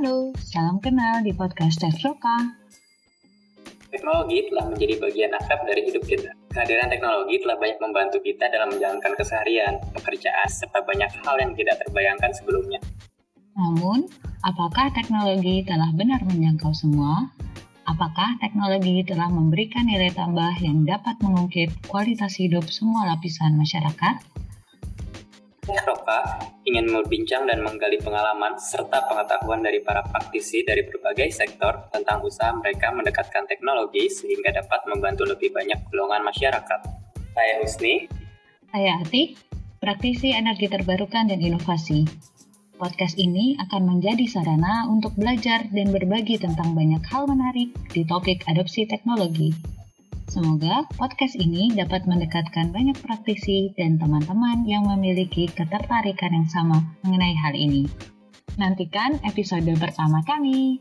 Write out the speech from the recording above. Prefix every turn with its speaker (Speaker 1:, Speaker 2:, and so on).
Speaker 1: Halo, salam kenal di podcast Teknoka.
Speaker 2: Teknologi telah menjadi bagian akrab dari hidup kita. Kehadiran teknologi telah banyak membantu kita dalam menjalankan keseharian, pekerjaan, serta banyak hal yang tidak terbayangkan sebelumnya.
Speaker 1: Namun, apakah teknologi telah benar menjangkau semua? Apakah teknologi telah memberikan nilai tambah yang dapat mengungkit kualitas hidup semua lapisan masyarakat?
Speaker 2: Roka ingin berbincang dan menggali pengalaman serta pengetahuan dari para praktisi dari berbagai sektor tentang usaha mereka mendekatkan teknologi sehingga dapat membantu lebih banyak golongan masyarakat. Saya Husni.
Speaker 1: Saya Atik, praktisi energi terbarukan dan inovasi. Podcast ini akan menjadi sarana untuk belajar dan berbagi tentang banyak hal menarik di topik adopsi teknologi. Semoga podcast ini dapat mendekatkan banyak praktisi dan teman-teman yang memiliki ketertarikan yang sama mengenai hal ini. Nantikan episode pertama kami.